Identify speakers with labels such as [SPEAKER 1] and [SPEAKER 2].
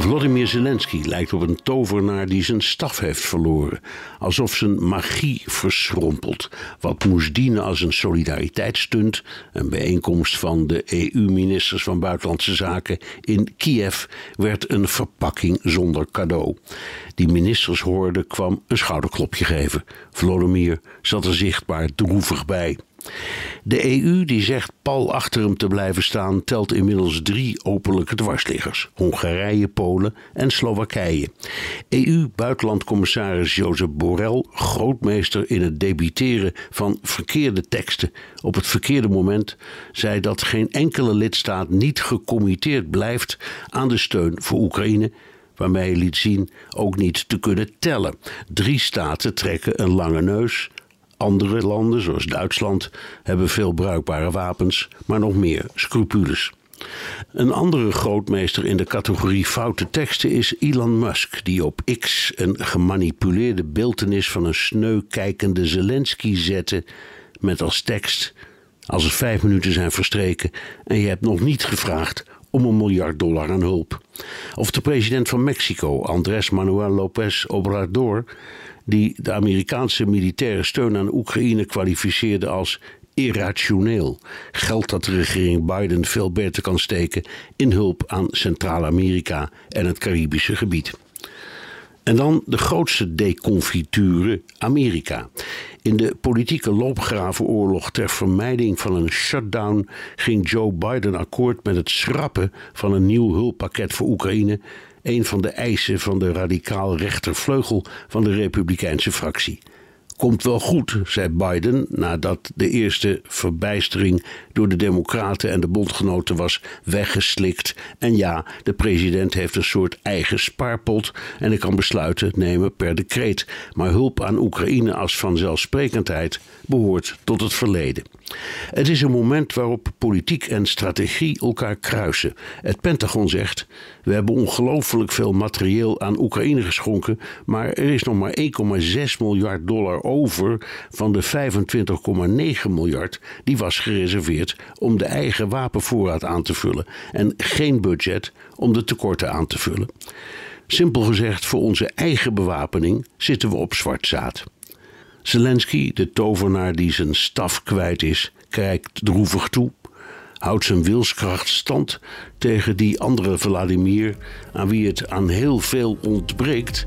[SPEAKER 1] Vladimir Zelensky lijkt op een tovenaar die zijn staf heeft verloren. Alsof zijn magie verschrompelt. Wat moest dienen als een solidariteitsstunt, een bijeenkomst van de EU-ministers van Buitenlandse Zaken in Kiev, werd een verpakking zonder cadeau. Die ministers hoorden kwam een schouderklopje geven. Vladimir zat er zichtbaar droevig bij. De EU, die zegt pal achter hem te blijven staan, telt inmiddels drie openlijke dwarsliggers: Hongarije, Polen en Slowakije. EU-buitenlandcommissaris Jozef Borrell, grootmeester in het debiteren van verkeerde teksten op het verkeerde moment, zei dat geen enkele lidstaat niet gecommitteerd blijft aan de steun voor Oekraïne waarmee hij liet zien ook niet te kunnen tellen. Drie staten trekken een lange neus, andere landen, zoals Duitsland, hebben veel bruikbare wapens, maar nog meer scrupules. Een andere grootmeester in de categorie foute teksten is Elon Musk, die op X een gemanipuleerde beeltenis van een sneu kijkende Zelensky zette met als tekst: Als er vijf minuten zijn verstreken en je hebt nog niet gevraagd om een miljard dollar aan hulp. Of de president van Mexico, Andrés Manuel López Obrador, die de Amerikaanse militaire steun aan Oekraïne kwalificeerde als irrationeel. Geld dat de regering Biden veel beter kan steken in hulp aan Centraal-Amerika en het Caribische gebied. En dan de grootste deconfiture, Amerika. In de politieke loopgravenoorlog ter vermijding van een shutdown ging Joe Biden akkoord met het schrappen van een nieuw hulppakket voor Oekraïne een van de eisen van de radicaal rechtervleugel van de Republikeinse fractie. Komt wel goed, zei Biden nadat de eerste verbijstering door de Democraten en de bondgenoten was weggeslikt. En ja, de president heeft een soort eigen spaarpot en ik kan besluiten nemen per decreet. Maar hulp aan Oekraïne als vanzelfsprekendheid behoort tot het verleden. Het is een moment waarop politiek en strategie elkaar kruisen. Het Pentagon zegt: We hebben ongelooflijk veel materieel aan Oekraïne geschonken, maar er is nog maar 1,6 miljard dollar over van de 25,9 miljard die was gereserveerd om de eigen wapenvoorraad aan te vullen en geen budget om de tekorten aan te vullen. Simpel gezegd, voor onze eigen bewapening zitten we op zwart zaad. Zelensky, de tovenaar die zijn staf kwijt is, kijkt droevig toe, houdt zijn wilskracht stand tegen die andere Vladimir, aan wie het aan heel veel ontbreekt,